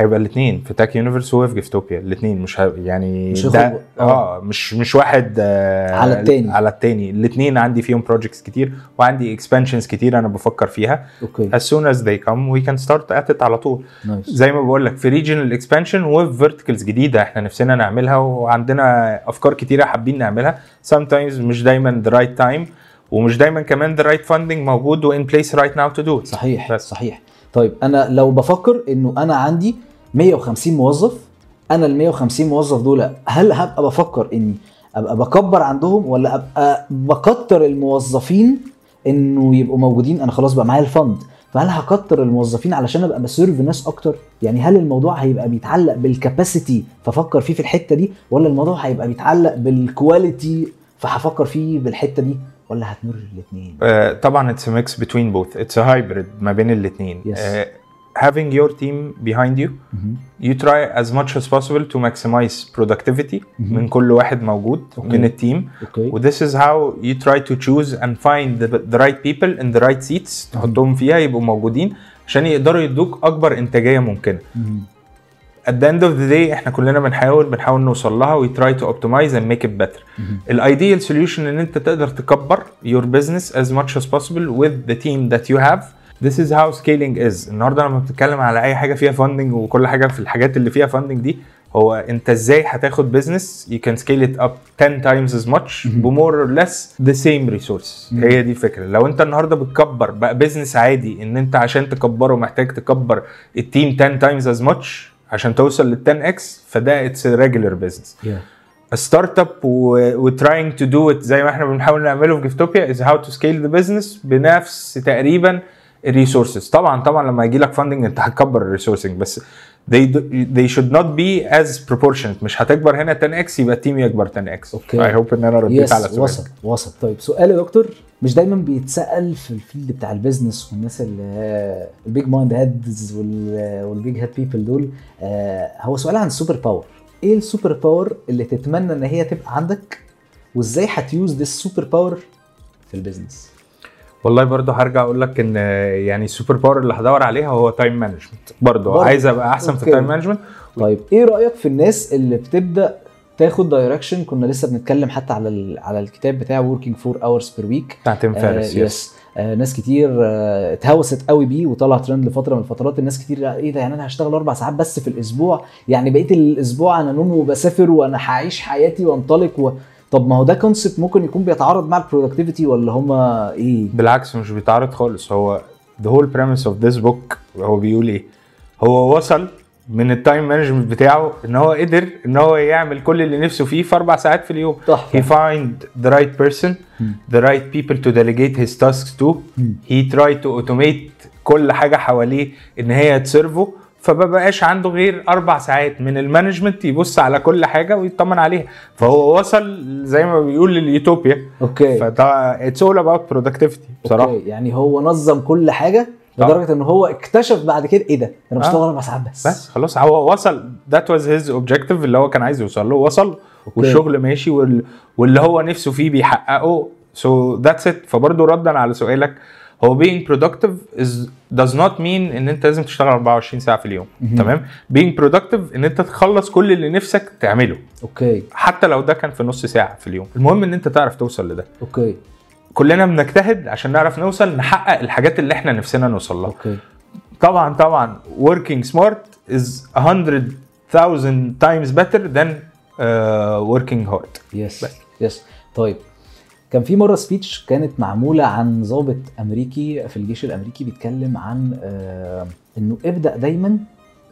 هيبقى الاثنين. في Tac Universe وفي جيفتوبيا الاثنين. مش ه... يعني مش ده آه. آه مش مش واحد آه على التاني. على التاني. الاثنين عندي فيهم projects كتير وعندي expansions كتير أنا بفكر فيها. okay. As soon as they come we can start at it على طول. nice زي ما بقول لك في regional expansion وفي verticals جديدة إحنا نفسنا نعملها وعندنا أفكار كتيرة حابين نعملها. Sometimes مش دايما the right time ومش دايما كمان the right funding موجود و in place right now to do it. صحيح بس. صحيح. طيب أنا لو بفكر إنه أنا عندي 150 موظف. أنا ال 150 موظف دول هل هبقى بفكر إني أبقى بكبر عندهم ولا أبقى بكتر الموظفين إنه يبقوا موجودين؟ أنا خلاص بقى معايا ال fund. فهل هكتر الموظفين علشان أبقى ب serve ناس أكتر؟ يعني هل الموضوع هيبقى بيتعلق بال capacity فافكر فيه في الحتة دي ولا الموضوع هيبقى بيتعلق بال quality فهفكر فيه بالحتة دي؟ ولا هتمر الاثنين آه، طبعا mix between both. It's a hybrid ما بين الاثنين Yes. having your team behind you you try as much as possible to maximize productivity مهم. من كل واحد موجود Okay. من التيم اوكي و this is how you try to choose and find the, the right people in the right seats تحطهم فيها يبقوا موجودين عشان يقدروا يدوك اكبر انتاجيه ممكنه مهم. at the end of the day احنا كلنا بنحاول بنحاول نوصل لها we try to optimize and make it better مهم. الايديال solution ان انت تقدر تكبر your business as much as possible with the team that you have this is how scaling is النهارده لما بتتكلم على أي حاجة فيها funding وكل حاجة في الحاجات اللي فيها funding دي هو أنت إزاي هتاخد business you can scale it up 10 times as much مهم. ب more or less the same resources مهم. هي دي الفكرة لو أنت النهارده بتكبر بقى business عادي إن أنت عشان تكبره محتاج تكبر ال team 10 times as much عشان توصل لل 10 x فده regular business Yeah. startup و trying to do it زي ما إحنا بنحاول نعمله في جيفتوبيا is how to scale the business بنفس تقريبا ال resources طبعا طبعا لما يجي لك funding أنت هتكبر ال resourcing بس they, do- they should not be as proportionate. مش هتكبر هنا 10 x يبقى ال team يكبر 10 x. okay. I hope إن أنا رديت yes على سؤالك. وصل وصل. طيب سؤال يا دكتور مش دايما بيتسأل في ال field بتاع ال business والناس اللي ال big minded وال big head people دول آه، هو سؤال عن ال super power إيه ال super power اللي تتمنى إن هي تبقى عندك؟ وإزاي هت use this super power في ال business والله برضو هرجع أقول لك إن يعني ال super power اللي هدور عليها هو time management برضو برضو. عايز أبقى أحسن في okay. التايم management طيب إيه رأيك في الناس اللي بتبدأ تاخد direction كنا لسه بنتكلم حتى على ال... على الكتاب بتاع working 4 hours per week. بتاع تيم فيريس yes آه ناس كتير آه اتهوست قوي بيه وطلع ترند لفترة من الفترات. الناس كتير إيه ده؟ يعني أنا هشتغل أربع ساعات بس في الأسبوع. يعني بقيه الأسبوع أنا نوم وبسافر وأنا هعيش حياتي وأنطلق و... طب ما هو ده concept ممكن يكون بيتعارض مع ال productivity ولا هما إيه؟ بالعكس مش بيتعارض خالص. هو the whole premise of this book هو بيقول إيه؟ هو وصل من ال time management بتاعه إن هو قدر إن هو يعمل كل اللي نفسه فيه في أربع ساعات في اليوم. تحفة. he find the right person the right people to delegate his tasks to. he tried to automate كل حاجة حواليه إن هي ت serve ه. فما بقاش عنده غير أربع ساعات من ال management يبص على كل حاجة ويطمن عليها. فهو وصل زي ما بيقول لل utopia. okay. فده it's all about productivity بصراحة. okay. يعني هو نظم كل حاجة. لدرجة إن هو اكتشف بعد كده إيه ده؟ أنا بشتغل آه. أربع ساعات بس. بس خلاص هو وصل. that was his objective اللي هو كان عايز يوصل له. وصل والشغل ماشي وال... واللي هو نفسه فيه بيحققه. so that's it فبرضه ردا على سؤالك. هو being productive is does not mean إن أنت لازم تشتغل 24 ساعة في اليوم. تمام؟ being productive إن أنت تخلص كل اللي نفسك تعمله. okay. حتى لو ده كان في نص ساعة في اليوم. المهم إن أنت تعرف توصل لده. okay. كلنا بنجتهد عشان نعرف نوصل نحقق الحاجات اللي إحنا نفسنا نوصل لها. okay. طبعا طبعا working smart is 100,000 times better than uh, working hard. yes بس. yes طيب. كان في مرة speech كانت معمولة عن ضابط أمريكي في الجيش الأمريكي بيتكلم عن آه إنه ابدأ دايما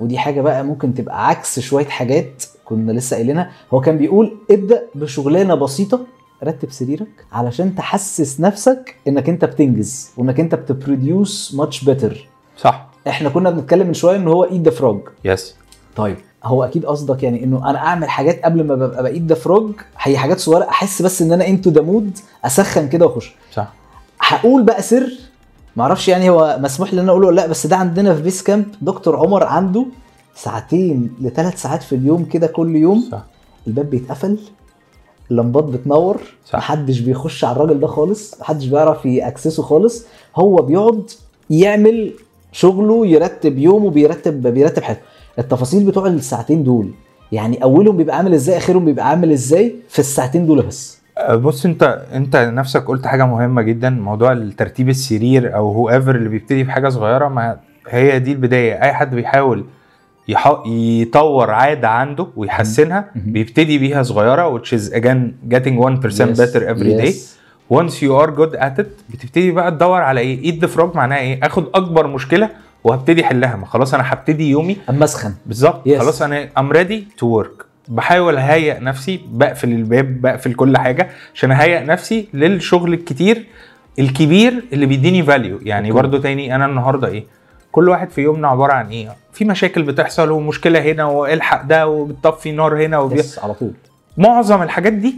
ودي حاجة بقى ممكن تبقى عكس شوية حاجات كنا لسه قايلينها. هو كان بيقول ابدأ بشغلانة بسيطة رتب سريرك علشان تحسس نفسك إنك أنت بتنجز وإنك أنت بت produce much better صح. إحنا كنا بنتكلم من شوية إن هو eat the frog yes طيب. هو أكيد قصدك يعني إنه أنا أعمل حاجات قبل ما ببقى بقيت the frog هي حاجات صغيرة أحس بس إن أنا into the mood أسخن كده وأخش. صح. هقول بقى سر معرفش يعني هو مسموح لي إن أنا أقوله ولا لأ بس ده عندنا في بيس كامب دكتور عمر عنده ساعتين لثلاث ساعات في اليوم كده كل يوم. صح. الباب بيتقفل اللمبات بتنور صح. محدش بيخش على الراجل ده خالص محدش بيعرف يأكسسه خالص. هو بيقعد يعمل شغله يرتب يومه بيرتب بيرتب حياته. التفاصيل بتوع الساعتين دول يعني أولهم بيبقى عامل إزاي آخرهم بيبقى عامل إزاي في الساعتين دول بس؟ أه، بص أنت أنت نفسك قلت حاجة مهمة جدا موضوع الترتيب السرير أو هو whatever اللي بيبتدي بحاجة صغيرة ما هي دي البداية. أي حد بيحاول يح... يطور عادة عنده ويحسنها. بيبتدي بيها صغيرة which is again getting 1% better every day. Yes. once you are good at it بتبتدي بقى تدور على إيه eat the frog معناها إيه آخد أكبر مشكلة وهبتدي أحلها. ما خلاص أنا هبتدي يومي. اما اسخن بالظبط. Yes. خلاص أنا I'm ready to work بحاول أهيئ نفسي بقفل الباب بقفل كل حاجة عشان أهيئ نفسي للشغل الكتير الكبير اللي بيديني value يعني. برضو تاني أنا النهارده إيه؟ كل واحد في يومنا عبارة عن إيه؟ في مشاكل بتحصل ومشكلة هنا والحق ده وبتطفي نار هنا وبي... yes على طول. معظم الحاجات دي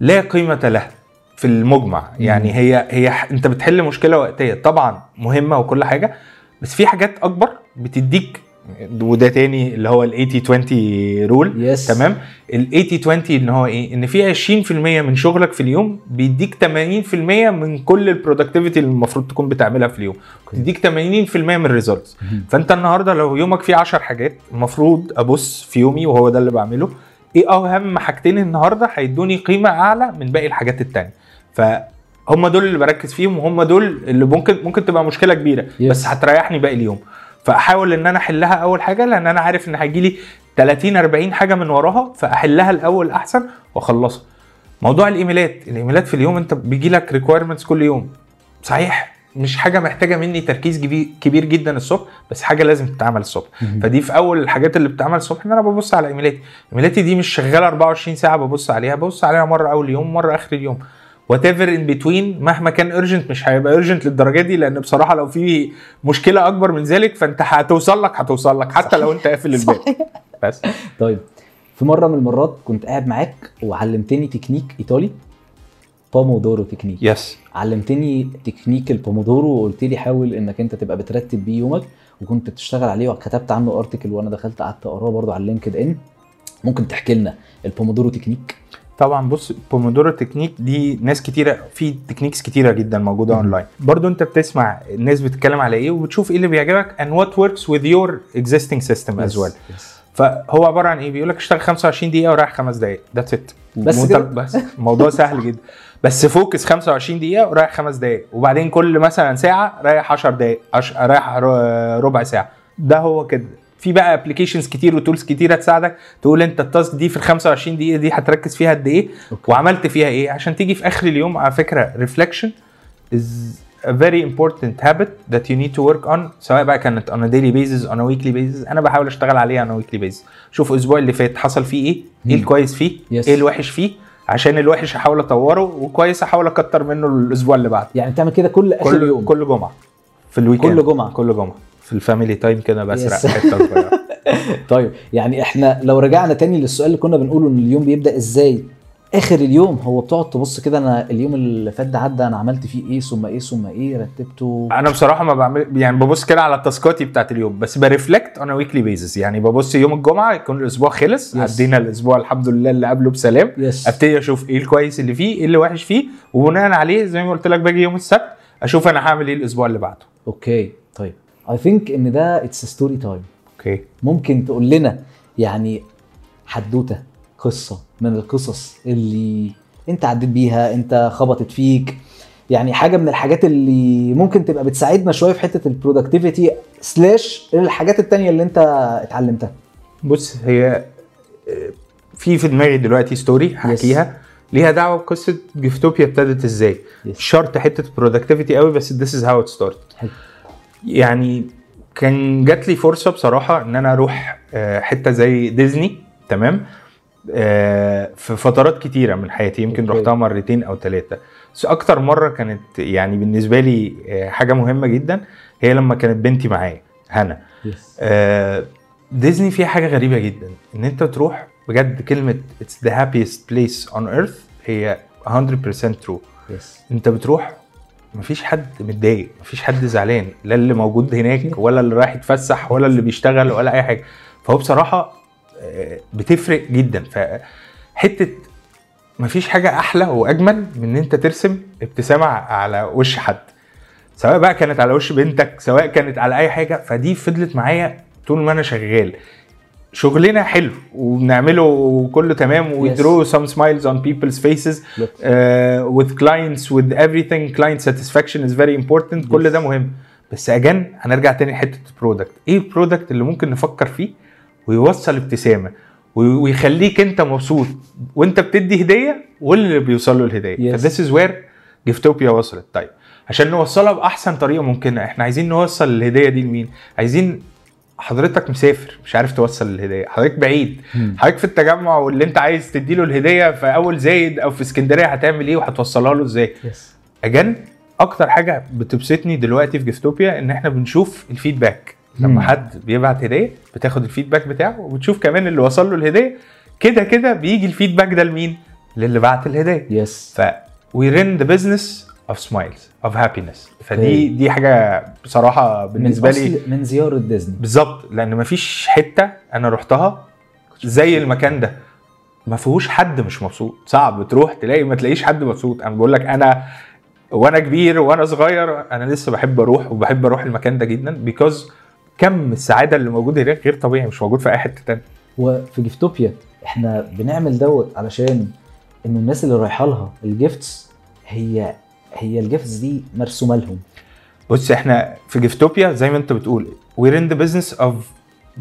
لا قيمة لها في المجمع. يعني هي هي أنت بتحل مشكلة وقتية. طبعا مهمة وكل حاجة بس في حاجات أكبر بتديك وده تاني اللي هو ال 80 20 rule yes تمام؟ ال 80 20 إن هو إيه؟ إن في 20% من شغلك في اليوم بيديك 80% من كل ال productivity اللي المفروض تكون بتعملها في اليوم. بيديك 80% من ال results فأنت النهارده لو يومك فيه 10 حاجات المفروض أبص في يومي وهو ده اللي بعمله إيه أهم حاجتين النهارده هيدوني قيمة أعلى من باقي الحاجات التانية؟ فهم دول اللي بركز فيهم وهم دول اللي ممكن ممكن تبقى مشكلة كبيرة. Yes. بس هتريحني باقي اليوم. فأحاول إن أنا أحلها أول حاجة لأن أنا عارف إن هيجي لي 30 40 حاجة من وراها فأحلها الأول أحسن وأخلصها. موضوع الإيميلات. الإيميلات في اليوم أنت بيجي لك requirements كل يوم. صحيح مش حاجة محتاجة مني تركيز كبير- كبير جدا الصبح بس حاجة لازم تتعمل الصبح. فدي في أول الحاجات اللي بتتعمل الصبح إن أنا ببص على إيميلاتي. إيميلاتي دي مش شغالة 24 ساعة ببص عليها ببص عليها مرة أول يوم مرة آخر اليوم. whatever in between مهما كان urgent مش هيبقى urgent للدرجة دي لأن بصراحة لو في مشكلة أكبر من ذلك فأنت هتوصل لك هتوصل لك حتى لو أنت قافل الباب. بس. طيب. في مرة من المرات كنت قاعد معاك وعلمتني تكنيك إيطالي بومودورو technique. Yes علمتني تكنيك البومودورو وقلت لي حاول إنك أنت تبقى بترتب بيه يومك وكنت بتشتغل عليه وكتبت عنه article وأنا دخلت قعدت أقراه برضو على لينكد إن. ممكن تحكي لنا البومودورو تكنيك؟ طبعا بص بومودورو تكنيك دي ناس كتيرة في techniques كتيرة جدا موجودة. اونلاين برضو انت بتسمع الناس بتتكلم على إيه وبتشوف إيه اللي بيعجبك and what works with your existing system as well. Yes. فهو عبارة عن إيه؟ بيقول لك اشتغل 25 دقيقة ورايح خمس دقائق that's it بس كده؟ بس. الموضوع سهل جدا. بس focus 25 دقيقة ورايح خمس دقائق وبعدين كل مثلا ساعة رايح 10 دقائق. رايح ربع ساعة. ده هو كده. في بقى applications كتير و tools كتير هتساعدك. تقول انت ال task دي في ال 25 دقيقة دي هتركز فيها قد إيه. وعملت فيها إيه؟ عشان تيجي في آخر اليوم على فكرة reflection is a very important habit that you need to work on سواء بقى كانت on a daily basis on a weekly basis. أنا بحاول أشتغل عليه on a weekly basis. شوف الأسبوع اللي فات حصل فيه إيه؟ إيه. الكويس فيه؟ Yes. إيه الوحش فيه؟ عشان الوحش أحاول أطوره وكويس أحاول أكتر منه الأسبوع اللي بعده. يعني بتعمل كده كل آخر كل يوم كل جمعة. في ال weekend كل جمعة. كل جمعة. في ال family time كده بسرق Yes. حتة صغيرة. طيب يعني إحنا لو رجعنا تاني للسؤال اللي كنا بنقوله إن اليوم بيبدأ إزاي؟ آخر اليوم هو بتقعد تبص كده أنا اليوم اللي فات ده عدى أنا عملت فيه إيه؟ ثم إيه؟ ثم إيه؟ رتبته. أنا بصراحة ما بعمل يعني ببص كده على ال tasks بتاعت اليوم بس ب reflect on weekly basis يعني ببص يوم الجمعة يكون الأسبوع خلص Yes. عدينا الأسبوع الحمد لله اللي قبله بسلام. yes. أبتدي أشوف إيه الكويس اللي فيه إيه اللي وحش فيه وبناء عليه زي ما قلت لك باجي يوم السبت أشوف أنا هعمل إيه الأسبوع اللي بعده. Okay. I think إن ده it's story time okay ممكن تقول لنا يعني حدوتة قصة من القصص اللي أنت عديت بيها أنت خبطت فيك. يعني حاجة من الحاجات اللي ممكن تبقى بتساعدنا شوية في حتة ال productivity slash الحاجات التانية اللي أنت اتعلمتها. بص هي آه، في في دماغي دلوقتي story هحكيها. ليها دعوة بقصه جيفتوبيا ابتدت إزاي؟ Yes. شرط حتة productivity قوي بس is how it started. حلو. يعني كان جات لي فرصة بصراحة إن أنا أروح آه، حتة زي ديزني تمام؟ آه، في فترات كتيرة من حياتي يمكن okay. رحتها مرتين أو ثلاثة بس أكتر مرة كانت يعني بالنسبة لي آه، حاجة مهمة جدا هي لما كانت بنتي معايا هنا. آه، ديزني فيها حاجة غريبة جدا إن أنت تروح بجد كلمة it's the happiest place on earth هي 100% true. يس أنت بتروح مفيش حد متضايق مفيش حد زعلان لا اللي موجود هناك ولا اللي رايح يتفسح ولا اللي بيشتغل ولا أي حاجة. فهو بصراحة آه، بتفرق جدا. فحته مفيش حاجة أحلى وأجمل من إن أنت ترسم ابتسامة على وش حد. سواء بقى كانت على وش بنتك سواء كانت على أي حاجة فدي فضلت معايا طول ما أنا شغال. شغلنا حلو وبنعمله كله تمام some smiles on people's faces Look. uh, with clients with everything client satisfaction is very important كل Yes. ده مهم. بس again هنرجع تاني لحتة ال product إيه ال product اللي ممكن نفكر فيه؟ ويوصل ابتسامة وي- ويخليك أنت مبسوط. وأنت بتدي هدية واللي بيوصل له الهدية. Yes. ف this is where جيفتوبيا وصلت. طيب عشان نوصلها بأحسن طريقة ممكنة إحنا عايزين نوصل الهدية دي لمين؟ عايزين حضرتك مسافر مش عارف توصل الهديه حضرتك بعيد. حضرتك في التجمع واللي انت عايز تديله الهدية في أول زايد أو في اسكندرية هتعمل إيه وهتوصلها له إزاي. Yes again أكتر حاجة بتبسطني دلوقتي في جيفتوبيا إن إحنا بنشوف ال feedback. لما حد بيبعت هدية بتاخد ال feedback بتاعه وبتشوف كمان اللي وصل له الهدية. كده كده بيجي ال feedback ده لمين؟ للي بعت الهدية. يس ف we run the business of smiles of happiness. فدي. دي حاجة بصراحة بالنسبة من لي من زيارة ديزني. بالظبط لأن مفيش حتة أنا رحتها زي المكان ده. ما فيهوش حد مش مبسوط. صعب تروح تلاقي ما تلاقيش حد مبسوط. أنا بقول لك أنا وأنا كبير وأنا صغير أنا لسه بحب أروح وبحب أروح المكان ده جدا بيكوز كم السعادة اللي موجود هناك غير طبيعي مش موجود في أي حتة تانية. وفي جيفتوبيا إحنا بنعمل that علشان انه الناس اللي رايحة لها ال gifts هي هي ال gifts دي مرسومة لهم. بص إحنا في جيفتوبيا زي ما انت بتقول we're in the business of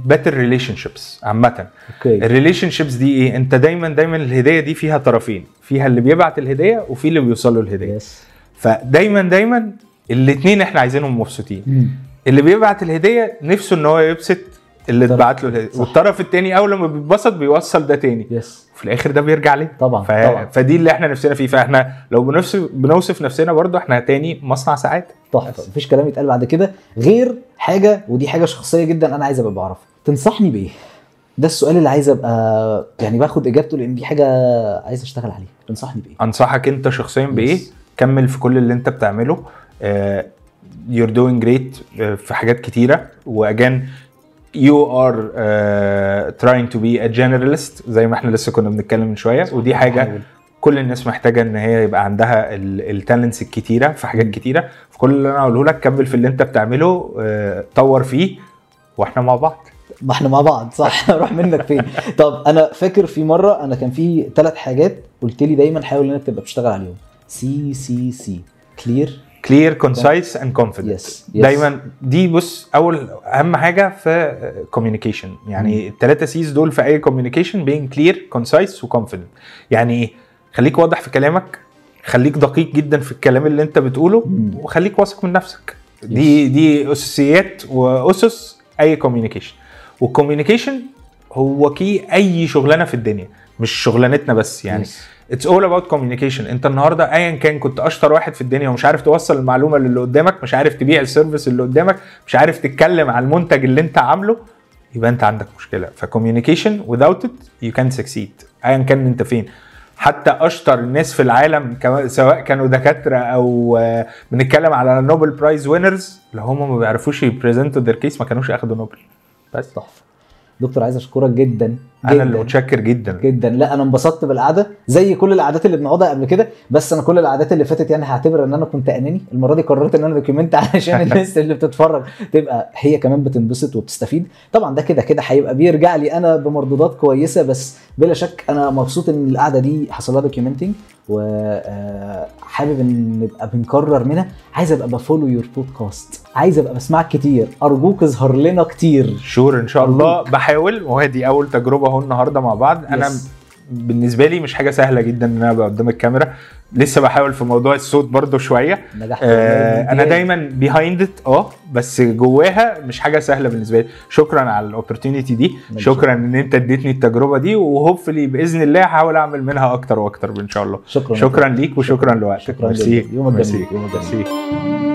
better relationships عامة. Okay. ال relationships دي إيه؟ انت دايما دايما الهدية دي فيها طرفين فيها اللي بيبعت الهدية وفي اللي بيوصل له الهدية. Yes فدايما دايما الاثنين إحنا عايزينهم مبسوطين. اللي بيبعت الهدية نفسه إن هو يبسط اللي اتبعت له. الهديه. والطرف الثاني أول لما بيتبسط بيوصل ده تاني. يس في الآخر ده بيرجع ليه طبعا ف... طبعا. فدي اللي إحنا نفسنا فيه. فاحنا لو بنوصف بنوصف نفسنا برضو إحنا تاني مصنع ساعات. تحفة. مفيش كلام يتقال بعد كده غير حاجة ودي حاجة شخصية جدا أنا عايز أبقى بعرفها. تنصحني بإيه؟ ده السؤال اللي عايز أبقى يعني باخد إجابته لأن دي حاجة عايز أشتغل عليها. تنصحني بإيه؟ أنصحك أنت شخصيا بإيه. كمل في كل اللي أنت بتعمله. آه، you're doing great آه، في حاجات كتيرة. وأجان you are uh, trying to be a generalist زي ما إحنا لسه كنا بنتكلم من شوية. ودي حاجة. كل الناس محتاجة إن هي يبقى عندها التالنتس الكتيرة في حاجات كتيرة. في كل اللي أنا هقوله لك كمل في اللي أنت بتعمله آه، طور فيه وإحنا مع بعض. ما إحنا مع بعض صح. روح منك فين؟ طب أنا فاكر في مرة أنا كان في ثلاث حاجات قلت لي دايما حاول انك تبقى بتشتغل عليهم. C C C clear clear concise and confident Yes, yes. دايما دي بص أول أهم حاجة في communication يعني الثلاثه Cs دول في أي communication being clear concise و confident يعني إيه خليك واضح في كلامك خليك دقيق جدا في الكلام اللي أنت بتقوله مم. وخليك واثق من نفسك. دي دي أساسيات وأسس أي communication وال communication هو key أي شغلانة في الدنيا مش شغلانتنا بس. يعني Yes. it's all about communication انت النهارده ايا كان كنت أشطر واحد في الدنيا ومش عارف توصل المعلومة للي قدامك مش عارف تبيع ال service اللي قدامك مش عارف تتكلم على المنتج اللي انت عامله يبقى انت عندك مشكلة. ف communication without it you can't succeed. ايا كان انت فين. حتى أشطر الناس في العالم سواء كانوا دكاترة أو آه، بنتكلم على نوبل prize winners لو هم ما بيعرفوش ي present وا their case ما كانوش اخدوا نوبل بس تحفة. دكتور عايز أشكرك جدا أنا اللي. متشكر جدا. جدا. لا أنا انبسطت بالقعدة زي كل القعدات اللي بنقعدها قبل كده بس أنا كل القعدات اللي فاتت يعني هعتبر إن أنا كنت أناني. المرة دي قررت إن أنا document علشان الناس اللي بتتفرج تبقى هي كمان بتنبسط وبتستفيد. طبعا ده كده كده هيبقى بيرجع لي أنا بمردودات كويسة بس بلا شك أنا مبسوط إن القعدة دي حصل لها documenting وحابب إن نبقى بنكرر منها. عايز أبقى ب follow your podcast عايز أبقى بسمعك كتير. أرجوك اظهر لنا كتير. sure إن شاء الله. بحاول. وهي دي أول تجربة أهو النهارده مع بعض أنا Yes. بالنسبة لي مش حاجة سهلة جدا إن أنا أبقى قدام الكاميرا لسه بحاول في موضوع الصوت برضو شوية آه أنا دايما behind it آه بس جواها مش حاجة سهلة بالنسبة لي شكرا على ال opportunity دي. شكرا إن أنت اديتني التجربة دي و hopefully بإذن الله هحاول أعمل منها أكتر وأكتر إن شاء الله شكرا شكرا ليك وشكرا لوقتك شكرا ميرسي. جدا. يومك. جميل. يومك جميل.